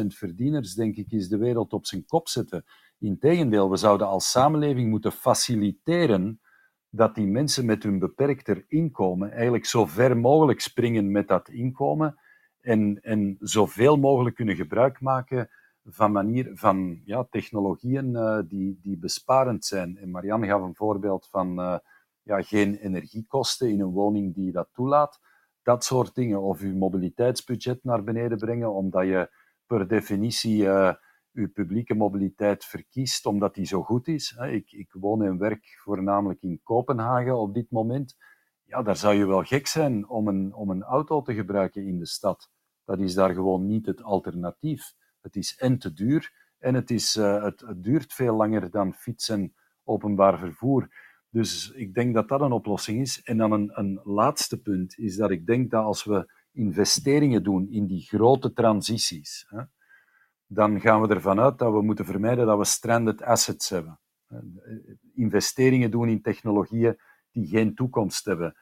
Speaker 3: 20% verdieners, denk ik, is de wereld op zijn kop zetten. Integendeel, we zouden als samenleving moeten faciliteren dat die mensen met hun beperkter inkomen eigenlijk zo ver mogelijk springen met dat inkomen en, en zoveel mogelijk kunnen gebruik maken van, manier, van ja, technologieën uh, die, die besparend zijn. En Marianne gaf een voorbeeld van uh, ja, geen energiekosten in een woning die dat toelaat dat soort dingen. Of je mobiliteitsbudget naar beneden brengen, omdat je per definitie uh, je publieke mobiliteit verkiest, omdat die zo goed is. Ik, ik woon en werk voornamelijk in Kopenhagen op dit moment. Ja, daar zou je wel gek zijn om een, om een auto te gebruiken in de stad. Dat is daar gewoon niet het alternatief. Het is en te duur en het, is, uh, het, het duurt veel langer dan fietsen, openbaar vervoer. Dus ik denk dat dat een oplossing is. En dan een, een laatste punt is dat ik denk dat als we investeringen doen in die grote transities, hè, dan gaan we ervan uit dat we moeten vermijden dat we stranded assets hebben. Investeringen doen in technologieën die geen toekomst hebben.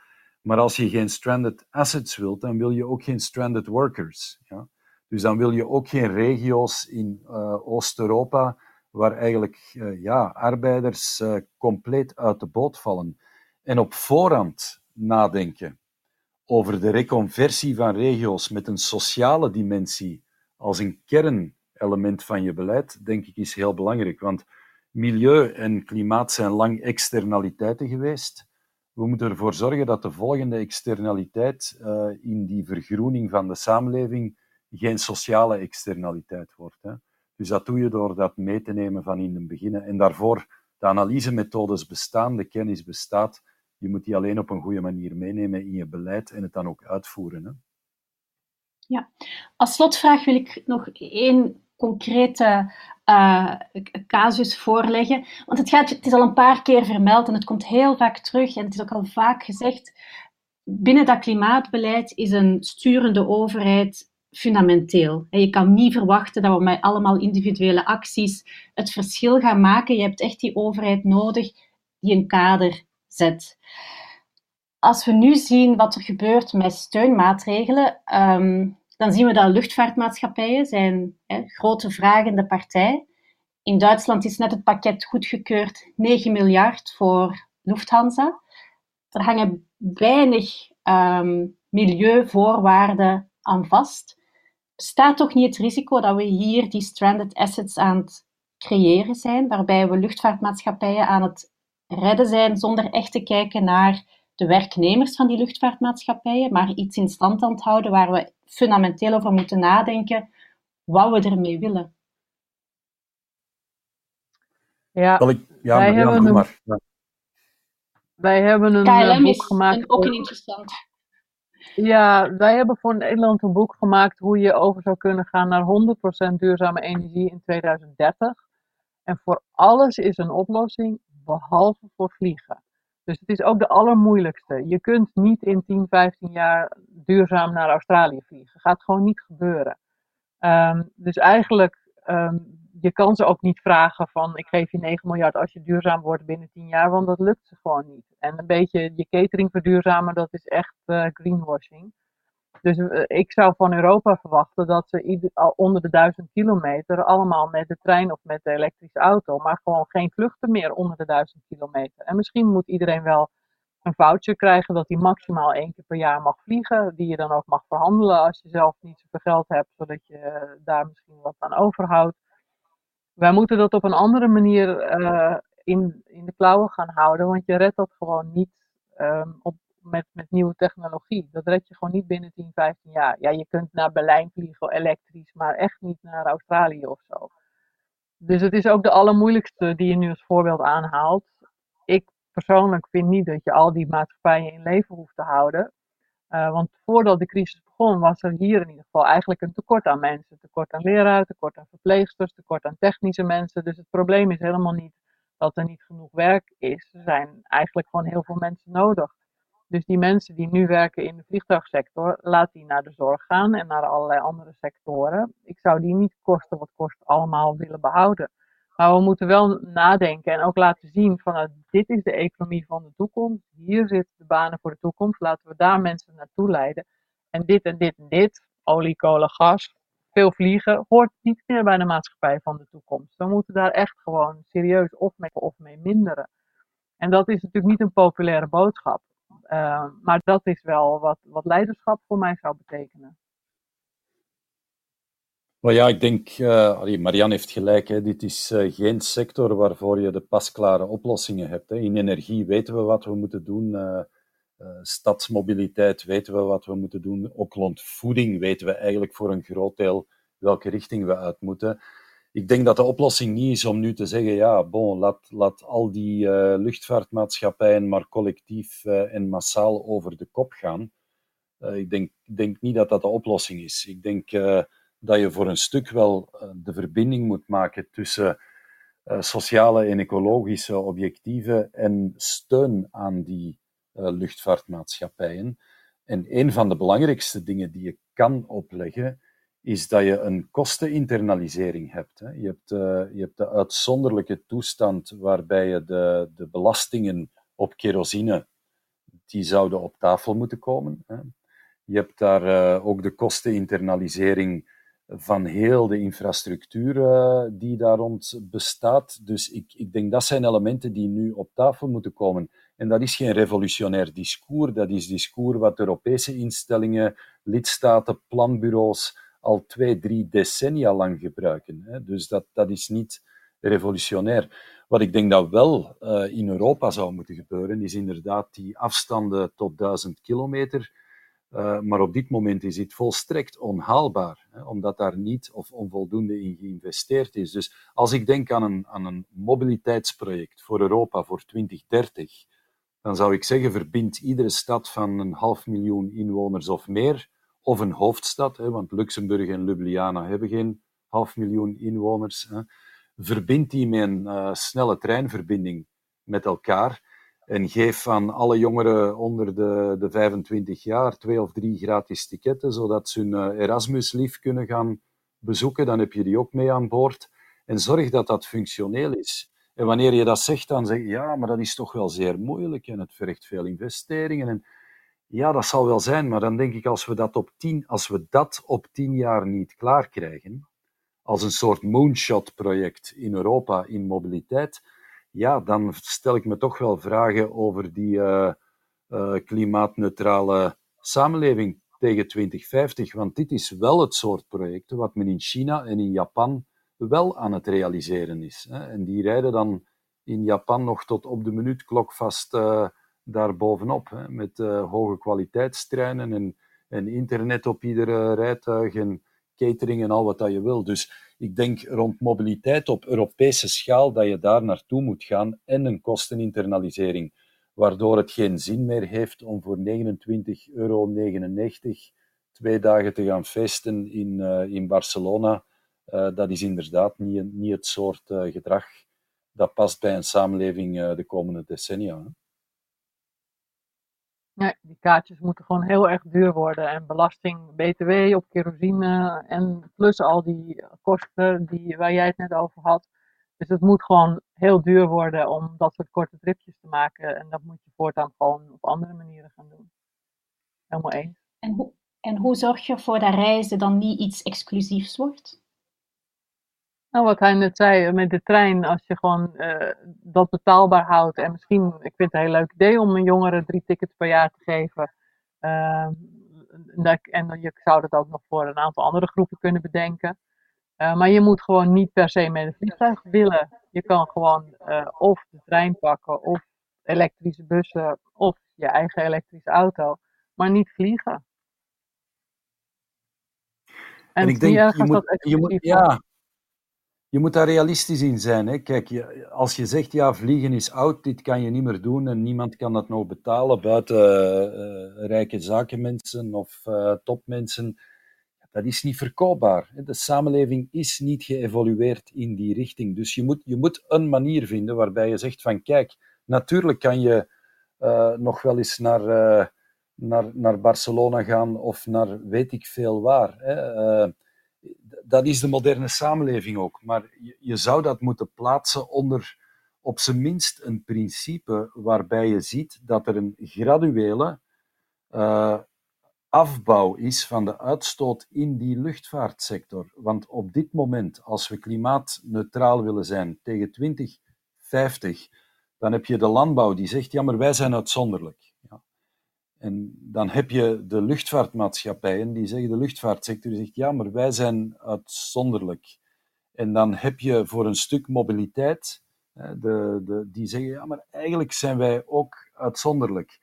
Speaker 3: Maar als je geen stranded assets wilt, dan wil je ook geen stranded workers. Ja? Dus dan wil je ook geen regio's in uh, Oost-Europa waar eigenlijk uh, ja, arbeiders uh, compleet uit de boot vallen. En op voorhand nadenken over de reconversie van regio's met een sociale dimensie als een kernelement van je beleid, denk ik, is heel belangrijk. Want milieu en klimaat zijn lang externaliteiten geweest. We moeten ervoor zorgen dat de volgende externaliteit uh, in die vergroening van de samenleving geen sociale externaliteit wordt. Hè. Dus dat doe je door dat mee te nemen van in het begin. En daarvoor, de analysemethodes bestaan, de kennis bestaat. Je moet die alleen op een goede manier meenemen in je beleid en het dan ook uitvoeren. Hè?
Speaker 2: Ja, als slotvraag wil ik nog één concrete uh, casus voorleggen. Want het, gaat, het is al een paar keer vermeld en het komt heel vaak terug. En het is ook al vaak gezegd. Binnen dat klimaatbeleid is een sturende overheid fundamenteel. Je kan niet verwachten dat we met allemaal individuele acties het verschil gaan maken. Je hebt echt die overheid nodig die een kader zet. Als we nu zien wat er gebeurt met steunmaatregelen, um, dan zien we dat luchtvaartmaatschappijen zijn hè, grote vragende partij. In Duitsland is net het pakket goedgekeurd, 9 miljard voor Lufthansa. Er hangen weinig um, milieuvoorwaarden aan vast. Bestaat toch niet het risico dat we hier die stranded assets aan het creëren zijn, waarbij we luchtvaartmaatschappijen aan het redden zijn zonder echt te kijken naar de werknemers van die luchtvaartmaatschappijen, maar iets in stand aan het houden waar we fundamenteel over moeten nadenken wat we ermee willen.
Speaker 4: Ja, ja wij, hebben een, wij hebben een
Speaker 2: KLM
Speaker 4: boek gemaakt.
Speaker 2: ook een interessant.
Speaker 4: Ja, wij hebben voor Nederland een boek gemaakt hoe je over zou kunnen gaan naar 100% duurzame energie in 2030. En voor alles is een oplossing, behalve voor vliegen. Dus het is ook de allermoeilijkste. Je kunt niet in 10, 15 jaar duurzaam naar Australië vliegen. Gaat gewoon niet gebeuren. Ehm, dus eigenlijk, um, je kan ze ook niet vragen van ik geef je 9 miljard als je duurzaam wordt binnen 10 jaar, want dat lukt ze gewoon niet. En een beetje je catering verduurzamen, dat is echt uh, greenwashing. Dus uh, ik zou van Europa verwachten dat ze ieder, onder de 1000 kilometer allemaal met de trein of met de elektrische auto, maar gewoon geen vluchten meer onder de 1000 kilometer. En misschien moet iedereen wel een voucher krijgen dat hij maximaal één keer per jaar mag vliegen, die je dan ook mag verhandelen als je zelf niet zoveel geld hebt, zodat je uh, daar misschien wat aan overhoudt. Wij moeten dat op een andere manier uh, in, in de klauwen gaan houden, want je redt dat gewoon niet um, op met, met nieuwe technologie. Dat red je gewoon niet binnen 10, 15 jaar. Ja, je kunt naar Berlijn vliegen elektrisch, maar echt niet naar Australië of zo. Dus het is ook de allermoeilijkste die je nu als voorbeeld aanhaalt. Ik persoonlijk vind niet dat je al die maatschappijen in leven hoeft te houden. Uh, want voordat de crisis begon, was er hier in ieder geval eigenlijk een tekort aan mensen. Tekort aan leraren, tekort aan verpleegsters, tekort aan technische mensen. Dus het probleem is helemaal niet dat er niet genoeg werk is. Er zijn eigenlijk gewoon heel veel mensen nodig. Dus die mensen die nu werken in de vliegtuigsector, laat die naar de zorg gaan en naar allerlei andere sectoren. Ik zou die niet kosten wat kost allemaal willen behouden. Maar we moeten wel nadenken en ook laten zien van nou, dit is de economie van de toekomst. Hier zitten de banen voor de toekomst. Laten we daar mensen naartoe leiden. En dit en dit en dit, olie, kolen, gas, veel vliegen, hoort niet meer bij de maatschappij van de toekomst. We moeten daar echt gewoon serieus of mee, of mee minderen. En dat is natuurlijk niet een populaire boodschap. Uh, maar dat is wel wat, wat leiderschap voor mij zou betekenen.
Speaker 3: Ja, ik denk, uh, Marianne heeft gelijk, hè, dit is uh, geen sector waarvoor je de pasklare oplossingen hebt. Hè. In energie weten we wat we moeten doen, uh, stadsmobiliteit weten we wat we moeten doen, ook rond voeding weten we eigenlijk voor een groot deel welke richting we uit moeten ik denk dat de oplossing niet is om nu te zeggen, ja, bon, laat, laat al die uh, luchtvaartmaatschappijen maar collectief uh, en massaal over de kop gaan. Uh, ik denk, denk niet dat dat de oplossing is. Ik denk dat je voor een stuk wel de verbinding moet maken tussen sociale en ecologische objectieven en steun aan die luchtvaartmaatschappijen. En een van de belangrijkste dingen die je kan opleggen, is dat je een kosteninternalisering hebt. Hè. Je, hebt uh, je hebt de uitzonderlijke toestand waarbij je de, de belastingen op kerosine, die zouden op tafel moeten komen. Hè. Je hebt daar uh, ook de kosteninternalisering van heel de infrastructuur uh, die daar rond bestaat. Dus ik, ik denk dat zijn elementen die nu op tafel moeten komen. En dat is geen revolutionair discours, dat is discours wat Europese instellingen, lidstaten, planbureaus, al twee, drie decennia lang gebruiken. Hè. Dus dat, dat is niet revolutionair. Wat ik denk dat wel uh, in Europa zou moeten gebeuren, is inderdaad die afstanden tot duizend kilometer. Uh, maar op dit moment is het volstrekt onhaalbaar, hè, omdat daar niet of onvoldoende in geïnvesteerd is. Dus als ik denk aan een, aan een mobiliteitsproject voor Europa voor 2030, dan zou ik zeggen, verbind iedere stad van een half miljoen inwoners of meer of een hoofdstad, hè, want Luxemburg en Ljubljana hebben geen half miljoen inwoners, hè, verbind die met een uh, snelle treinverbinding met elkaar en geef aan alle jongeren onder de, de 25 jaar twee of drie gratis ticketten, zodat ze hun uh, Erasmus-lief kunnen gaan bezoeken. Dan heb je die ook mee aan boord. En zorg dat dat functioneel is. En wanneer je dat zegt, dan zeg je, ja, maar dat is toch wel zeer moeilijk en het vergt veel investeringen. En ja, dat zal wel zijn, maar dan denk ik, als we dat op tien, als we dat op tien jaar niet klaar krijgen, als een soort moonshot-project in Europa in mobiliteit, ja, dan stel ik me toch wel vragen over die uh, uh, klimaatneutrale samenleving tegen 2050. Want dit is wel het soort projecten wat men in China en in Japan wel aan het realiseren is. Hè. En die rijden dan in Japan nog tot op de minuutklok vast uh, daar bovenop. Hè, met uh, hoge kwaliteitstreinen en, internet op iedere rijtuig en catering en al wat dat je wil. Dus ik denk rond mobiliteit op Europese schaal dat je daar naartoe moet gaan en een kosteninternalisering, waardoor het geen zin meer heeft om voor 29,99 euro twee dagen te gaan feesten in, uh, in Barcelona uh, dat is inderdaad niet, niet het soort gedrag dat past bij een samenleving de komende decennia.
Speaker 4: Nee, die kaartjes moeten gewoon heel erg duur worden. En belasting, btw op kerosine en plus al die kosten die, waar jij het net over had. Dus het moet gewoon heel duur worden om dat soort korte tripjes te maken. En dat moet je voortaan gewoon op andere manieren gaan doen. Helemaal eens.
Speaker 2: En hoe, en hoe zorg je ervoor dat reizen dan niet iets exclusiefs wordt?
Speaker 4: Nou, wat hij net zei, met de trein, als je gewoon uh, dat betaalbaar houdt. En misschien, ik vind het een heel leuk idee om een jongere drie tickets per jaar te geven. Uh, en je zou dat ook nog voor een aantal andere groepen kunnen bedenken. Uh, maar je moet gewoon niet per se met een vliegtuig willen. Je kan gewoon of de trein pakken, of elektrische bussen, of je eigen elektrische auto. Maar niet vliegen.
Speaker 3: En, en ik denk, je moet, je moet, ja, je moet daar realistisch in zijn. Hè. Kijk, als je zegt, ja, vliegen is oud, dit kan je niet meer doen en niemand kan dat nog betalen buiten uh, rijke zakenmensen of uh, topmensen, dat is niet verkoopbaar. De samenleving is niet geëvolueerd in die richting. Dus je moet, je moet een manier vinden waarbij je zegt van, kijk, natuurlijk kan je nog wel eens naar, naar, naar Barcelona gaan of naar weet ik veel waar. Hè dat is de moderne samenleving ook. Maar je, je zou dat moeten plaatsen onder op zijn minst een principe waarbij je ziet dat er een graduele uh, afbouw is van de uitstoot in die luchtvaartsector. Want op dit moment, als we klimaatneutraal willen zijn tegen 2050, dan heb je de landbouw die zegt, ja, maar wij zijn uitzonderlijk. En dan heb je de luchtvaartmaatschappijen die zeggen, de luchtvaartsector zegt, ja, maar wij zijn uitzonderlijk. En dan heb je voor een stuk mobiliteit, de, de, die zeggen, ja, maar eigenlijk zijn wij ook uitzonderlijk.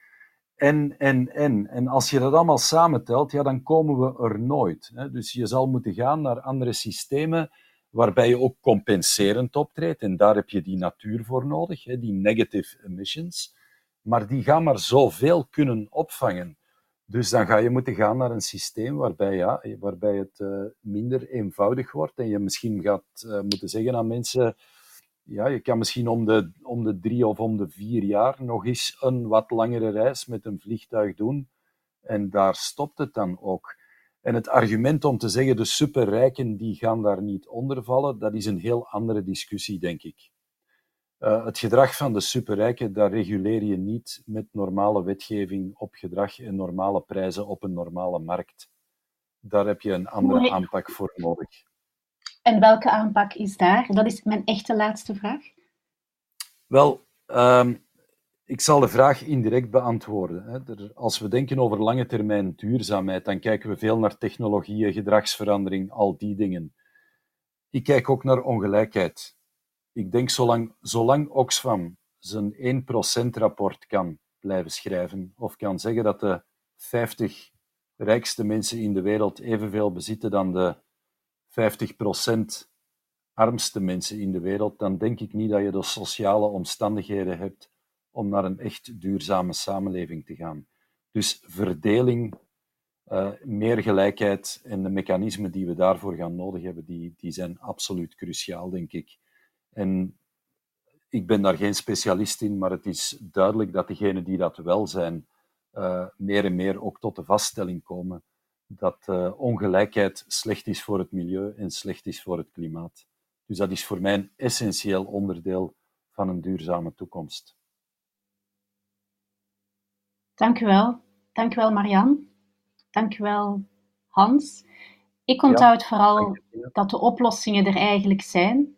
Speaker 3: En, en, en. En als je dat allemaal samentelt, ja, dan komen we er nooit. Dus je zal moeten gaan naar andere systemen waarbij je ook compenserend optreedt. En daar heb je die natuur voor nodig, die negative emissions maar die gaan maar zoveel kunnen opvangen. Dus dan ga je moeten gaan naar een systeem waarbij, ja, waarbij het uh, minder eenvoudig wordt en je misschien gaat uh, moeten zeggen aan mensen, ja, je kan misschien om de, om de drie of om de vier jaar nog eens een wat langere reis met een vliegtuig doen. En daar stopt het dan ook. En het argument om te zeggen de superrijken die gaan daar niet onder vallen, dat is een heel andere discussie, denk ik. Uh, het gedrag van de superrijken, dat reguleer je niet met normale wetgeving op gedrag en normale prijzen op een normale markt. Daar heb je een andere aanpak voor nodig.
Speaker 2: En welke aanpak is daar? Dat is mijn echte laatste vraag.
Speaker 3: Wel, um, ik zal de vraag indirect beantwoorden. Als we denken over lange termijn duurzaamheid, dan kijken we veel naar technologieën, gedragsverandering, al die dingen. Ik kijk ook naar ongelijkheid ik denk zolang, zolang Oxfam zijn 1%-rapport kan blijven schrijven, of kan zeggen dat de 50 rijkste mensen in de wereld evenveel bezitten dan de 50% armste mensen in de wereld, dan denk ik niet dat je de sociale omstandigheden hebt om naar een echt duurzame samenleving te gaan. Dus verdeling uh, meer gelijkheid en de mechanismen die we daarvoor gaan nodig hebben, die, die zijn absoluut cruciaal, denk ik. En ik ben daar geen specialist in, maar het is duidelijk dat degenen die dat wel zijn, uh, meer en meer ook tot de vaststelling komen dat uh, ongelijkheid slecht is voor het milieu en slecht is voor het klimaat. Dus dat is voor mij een essentieel onderdeel van een duurzame toekomst.
Speaker 2: Dank u wel. Dank u wel, Marian. Dank u wel, Hans. Ik onthoud vooral dat de oplossingen er eigenlijk zijn.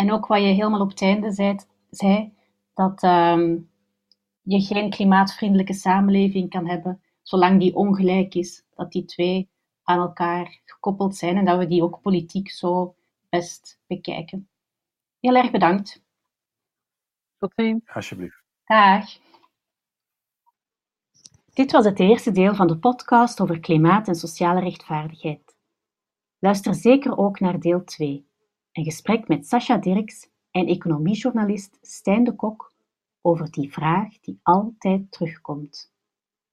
Speaker 2: En ook wat je helemaal op het einde zei, zei dat um, je geen klimaatvriendelijke samenleving kan hebben zolang die ongelijk is. Dat die twee aan elkaar gekoppeld zijn en dat we die ook politiek zo best bekijken. Heel erg bedankt.
Speaker 4: Tot ziens.
Speaker 3: Alsjeblieft.
Speaker 2: Dag. Dit was het eerste deel van de podcast over klimaat en sociale rechtvaardigheid. Luister zeker ook naar deel 2, een gesprek met Sascha Dirks en economiejournalist Stijn de Kok over die vraag die altijd terugkomt.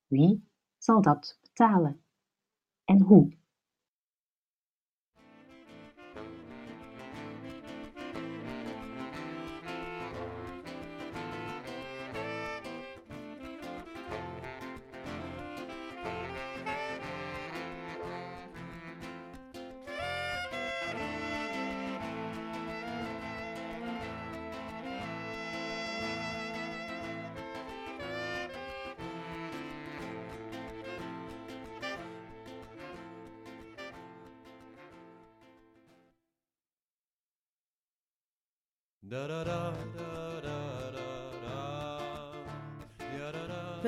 Speaker 2: Wie zal dat betalen? En hoe?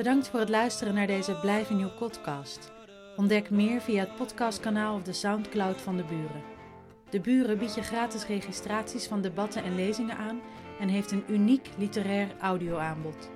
Speaker 1: Bedankt voor het luisteren naar deze Blijf in podcast. Ontdek meer via het podcastkanaal of de Soundcloud van de Buren. De Buren biedt je gratis registraties van debatten en lezingen aan en heeft een uniek literair audioaanbod.